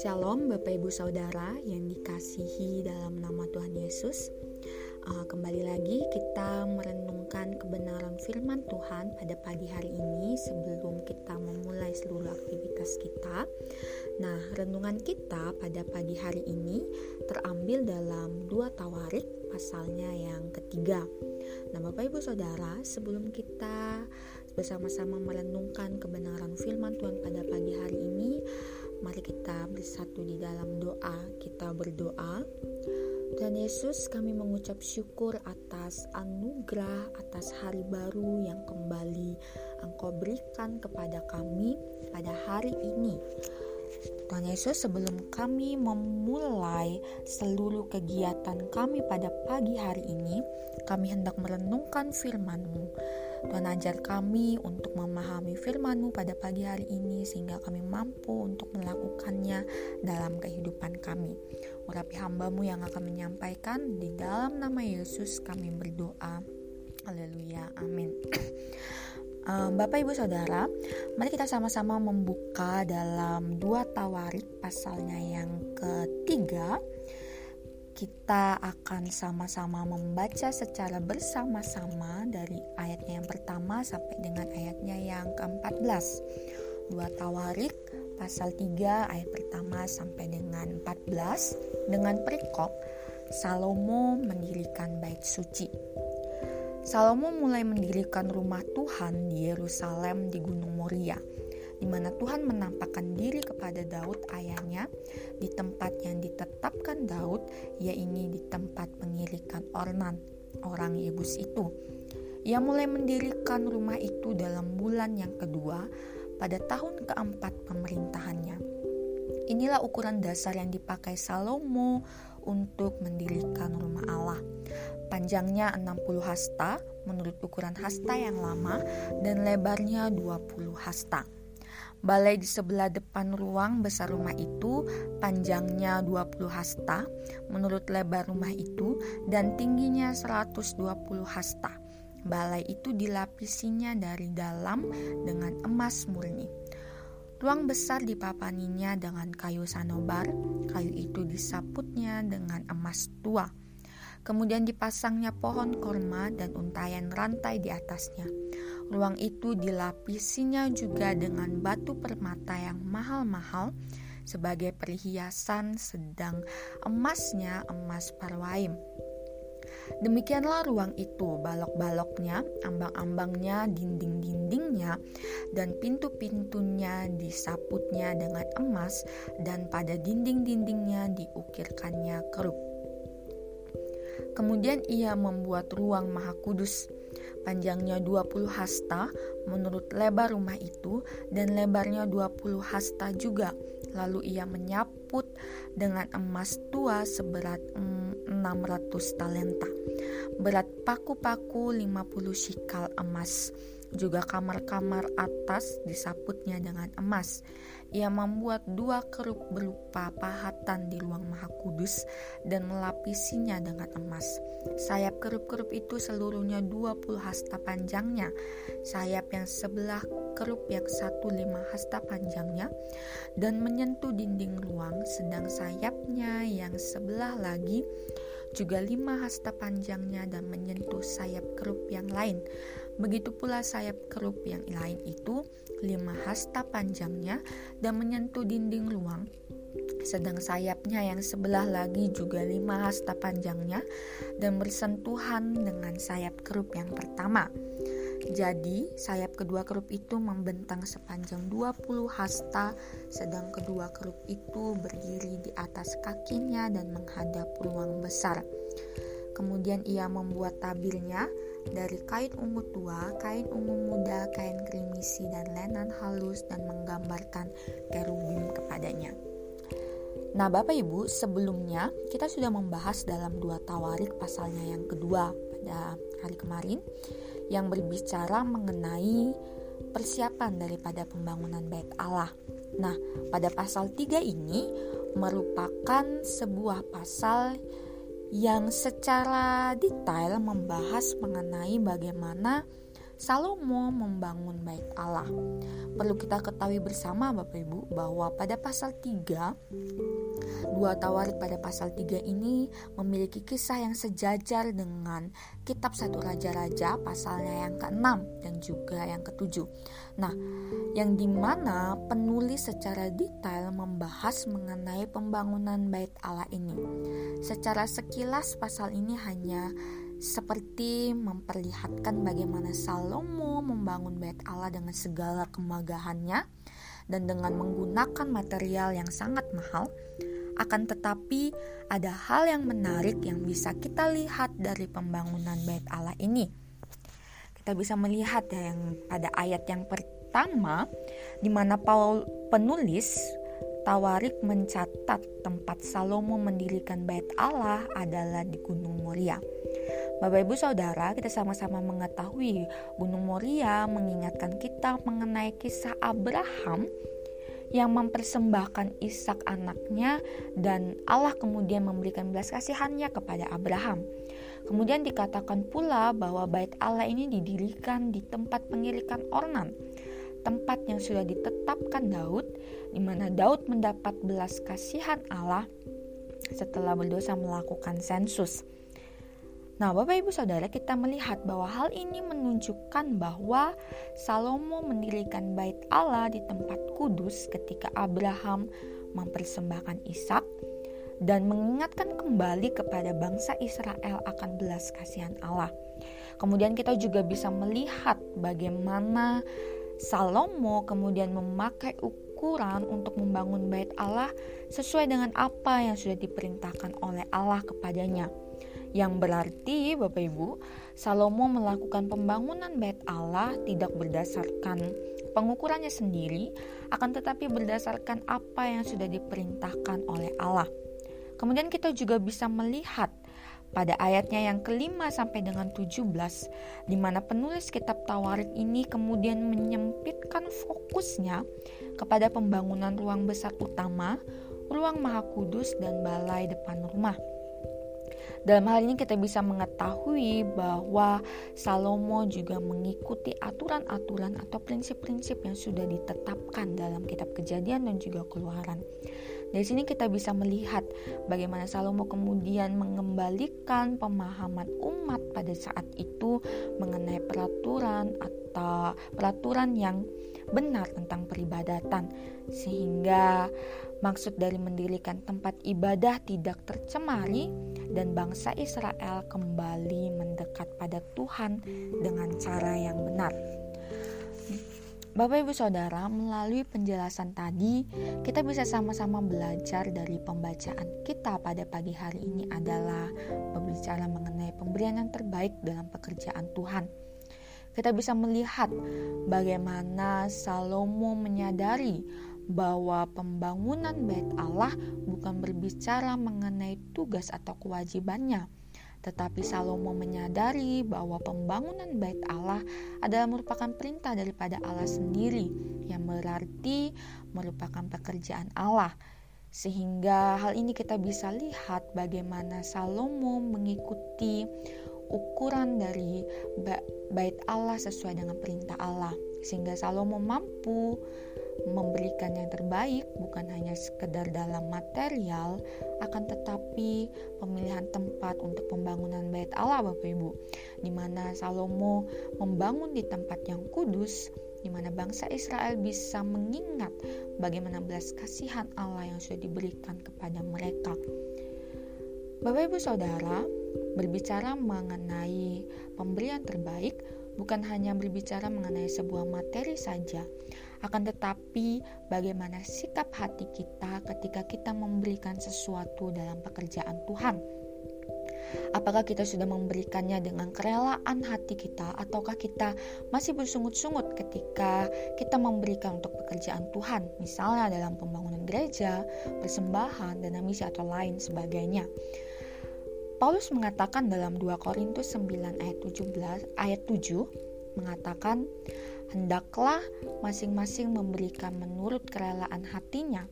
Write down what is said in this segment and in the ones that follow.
Shalom Bapak Ibu Saudara yang dikasihi dalam nama Tuhan Yesus. Uh, Kembali lagi kita merenungkan kebenaran firman Tuhan pada pagi hari ini Sebelum kita memulai seluruh aktivitas kita. Nah renungan kita pada pagi hari ini terambil dalam dua tawarik pasalnya yang ketiga. Nah Bapak Ibu Saudara sebelum kita bersama-sama merenungkan kebenaran firman Tuhan pada pagi hari ini Mari kita bersatu di dalam doa. Kita berdoa. Dan Yesus, kami mengucap syukur atas anugerah, atas hari baru yang kembali Engkau berikan kepada kami pada hari ini. Tuhan Yesus, sebelum kami memulai seluruh kegiatan kami pada pagi hari ini, kami hendak merenungkan firman-Mu. Tuhan ajar kami untuk memahami firman-Mu pada pagi hari ini sehingga kami mampu untuk melakukannya dalam kehidupan kami. Urapi hambamu yang akan menyampaikan di dalam nama Yesus kami berdoa. Haleluya. Amin. Bapak Ibu Saudara, mari kita sama-sama membuka dalam dua tawarik pasalnya yang ketiga kita akan sama-sama membaca secara bersama-sama dari ayatnya yang pertama sampai dengan ayatnya yang ke-14. Dua Tawarik pasal 3 ayat pertama sampai dengan 14 dengan perikop Salomo mendirikan bait suci. Salomo mulai mendirikan rumah Tuhan di Yerusalem di Gunung Moria di mana Tuhan menampakkan diri kepada Daud ayahnya di tempat yang ditetapkan Daud, yaitu di tempat pengirikan Ornan, orang Yebus itu. Ia mulai mendirikan rumah itu dalam bulan yang kedua pada tahun keempat pemerintahannya. Inilah ukuran dasar yang dipakai Salomo untuk mendirikan rumah Allah. Panjangnya 60 hasta menurut ukuran hasta yang lama dan lebarnya 20 hasta. Balai di sebelah depan ruang besar rumah itu panjangnya 20 hasta menurut lebar rumah itu dan tingginya 120 hasta. Balai itu dilapisinya dari dalam dengan emas murni. Ruang besar dipapaninya dengan kayu sanobar, kayu itu disaputnya dengan emas tua. Kemudian dipasangnya pohon korma dan untayan rantai di atasnya. Ruang itu dilapisinya juga dengan batu permata yang mahal-mahal sebagai perhiasan sedang emasnya emas parwaim. Demikianlah ruang itu, balok-baloknya, ambang-ambangnya, dinding-dindingnya, dan pintu-pintunya disaputnya dengan emas, dan pada dinding-dindingnya diukirkannya kerup. Kemudian ia membuat ruang maha kudus panjangnya 20 hasta menurut lebar rumah itu dan lebarnya 20 hasta juga. Lalu ia menyaput dengan emas tua seberat 600 talenta. Berat paku-paku 50 shikal emas. Juga kamar-kamar atas disaputnya dengan emas. Ia membuat dua kerup berupa pahatan di ruang maha kudus dan melapisinya dengan emas. Sayap kerup-kerup itu seluruhnya 20 hasta panjangnya. Sayap yang sebelah kerup yang satu lima hasta panjangnya dan menyentuh dinding ruang sedang sayapnya yang sebelah lagi juga lima hasta panjangnya dan menyentuh sayap kerup yang lain. Begitu pula sayap kerup yang lain itu lima hasta panjangnya dan menyentuh dinding ruang sedang sayapnya yang sebelah lagi juga lima hasta panjangnya dan bersentuhan dengan sayap kerup yang pertama. Jadi, sayap kedua kerup itu membentang sepanjang 20 hasta, sedang kedua kerup itu berdiri di atas kakinya dan menghadap ruang besar. Kemudian ia membuat tabirnya dari kain ungu tua, kain ungu muda, kain krimisi, dan lenan halus dan menggambarkan kerubim kepadanya. Nah, Bapak Ibu, sebelumnya kita sudah membahas dalam dua tawarik pasalnya yang kedua pada hari kemarin yang berbicara mengenai persiapan daripada pembangunan bait Allah. Nah, pada pasal 3 ini merupakan sebuah pasal yang secara detail membahas mengenai bagaimana Salomo membangun bait Allah. Perlu kita ketahui bersama Bapak Ibu bahwa pada pasal 3 Dua Tawarik pada pasal 3 ini memiliki kisah yang sejajar dengan kitab satu Raja-Raja pasalnya yang ke-6 dan juga yang ke-7. Nah, yang di mana penulis secara detail membahas mengenai pembangunan bait Allah ini. Secara sekilas pasal ini hanya seperti memperlihatkan bagaimana Salomo membangun bait Allah dengan segala kemagahannya dan dengan menggunakan material yang sangat mahal. Akan tetapi, ada hal yang menarik yang bisa kita lihat dari pembangunan bait Allah ini. Kita bisa melihat ya yang pada ayat yang pertama di mana Paul penulis Tawarik mencatat tempat Salomo mendirikan bait Allah adalah di Gunung Moria. Bapak Ibu Saudara, kita sama-sama mengetahui Gunung Moria mengingatkan kita mengenai kisah Abraham yang mempersembahkan Ishak anaknya dan Allah kemudian memberikan belas kasihannya kepada Abraham. Kemudian dikatakan pula bahwa bait Allah ini didirikan di tempat pengirikan ornan tempat yang sudah ditetapkan Daud, di mana Daud mendapat belas kasihan Allah setelah berdosa melakukan sensus. Nah, Bapak Ibu Saudara, kita melihat bahwa hal ini menunjukkan bahwa Salomo mendirikan bait Allah di tempat kudus ketika Abraham mempersembahkan Ishak dan mengingatkan kembali kepada bangsa Israel akan belas kasihan Allah. Kemudian kita juga bisa melihat bagaimana Salomo kemudian memakai ukuran untuk membangun bait Allah sesuai dengan apa yang sudah diperintahkan oleh Allah kepadanya. Yang berarti Bapak Ibu, Salomo melakukan pembangunan bait Allah tidak berdasarkan pengukurannya sendiri, akan tetapi berdasarkan apa yang sudah diperintahkan oleh Allah. Kemudian kita juga bisa melihat pada ayatnya yang kelima sampai dengan 17 di mana penulis kitab Tawarik ini kemudian menyempitkan fokusnya kepada pembangunan ruang besar utama, ruang maha kudus dan balai depan rumah. Dalam hal ini kita bisa mengetahui bahwa Salomo juga mengikuti aturan-aturan atau prinsip-prinsip yang sudah ditetapkan dalam kitab Kejadian dan juga Keluaran. Dari sini kita bisa melihat bagaimana Salomo kemudian mengembalikan pemahaman umat pada saat itu mengenai peraturan atau peraturan yang benar tentang peribadatan sehingga maksud dari mendirikan tempat ibadah tidak tercemari dan bangsa Israel kembali mendekat pada Tuhan dengan cara yang benar. Bapak Ibu Saudara, melalui penjelasan tadi, kita bisa sama-sama belajar dari pembacaan kita pada pagi hari ini adalah berbicara mengenai pemberian yang terbaik dalam pekerjaan Tuhan. Kita bisa melihat bagaimana Salomo menyadari bahwa pembangunan bait Allah bukan berbicara mengenai tugas atau kewajibannya, tetapi Salomo menyadari bahwa pembangunan bait Allah adalah merupakan perintah daripada Allah sendiri yang berarti merupakan pekerjaan Allah. Sehingga hal ini kita bisa lihat bagaimana Salomo mengikuti ukuran dari bait Allah sesuai dengan perintah Allah. Sehingga Salomo mampu memberikan yang terbaik bukan hanya sekedar dalam material akan tetapi pemilihan tempat untuk pembangunan bait Allah Bapak Ibu di mana Salomo membangun di tempat yang kudus di mana bangsa Israel bisa mengingat bagaimana belas kasihan Allah yang sudah diberikan kepada mereka. Bapak Ibu Saudara, berbicara mengenai pemberian terbaik bukan hanya berbicara mengenai sebuah materi saja, akan tetapi bagaimana sikap hati kita ketika kita memberikan sesuatu dalam pekerjaan Tuhan. Apakah kita sudah memberikannya dengan kerelaan hati kita, ataukah kita masih bersungut-sungut ketika kita memberikan untuk pekerjaan Tuhan, misalnya dalam pembangunan gereja, persembahan, dan misi atau lain sebagainya? Paulus mengatakan dalam 2 Korintus 9 ayat 17 ayat 7 mengatakan hendaklah masing-masing memberikan menurut kerelaan hatinya.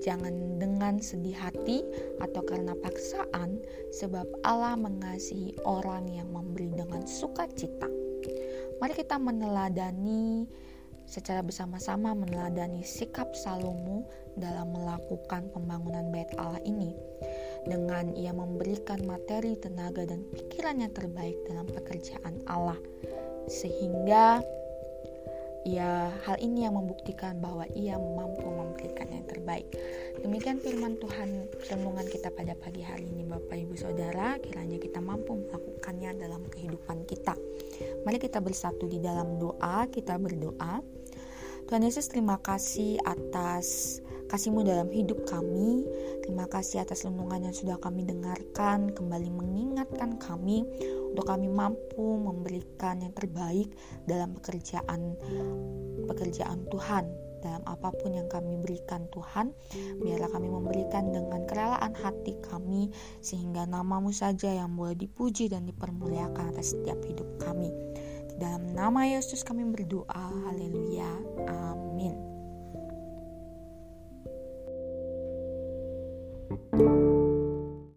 Jangan dengan sedih hati atau karena paksaan sebab Allah mengasihi orang yang memberi dengan sukacita. Mari kita meneladani secara bersama-sama meneladani sikap Salomo dalam melakukan pembangunan bait Allah ini. Dengan ia memberikan materi, tenaga dan pikiran yang terbaik dalam pekerjaan Allah. Sehingga ya hal ini yang membuktikan bahwa ia mampu memberikan yang terbaik. Demikian firman Tuhan renungan kita pada pagi hari ini Bapak Ibu Saudara, kiranya kita mampu melakukannya dalam kehidupan kita. Mari kita bersatu di dalam doa, kita berdoa. Tuhan Yesus terima kasih atas kasihmu dalam hidup kami. Terima kasih atas renungan yang sudah kami dengarkan, kembali mengingatkan kami untuk kami mampu memberikan yang terbaik dalam pekerjaan pekerjaan Tuhan dalam apa pun yang kami berikan Tuhan biarlah kami memberikan dengan kerelaan hati kami sehingga namamu saja yang boleh dipuji dan dipermuliakan atas setiap hidup kami dalam nama Yesus kami berdoa. Haleluya. Amin. thank you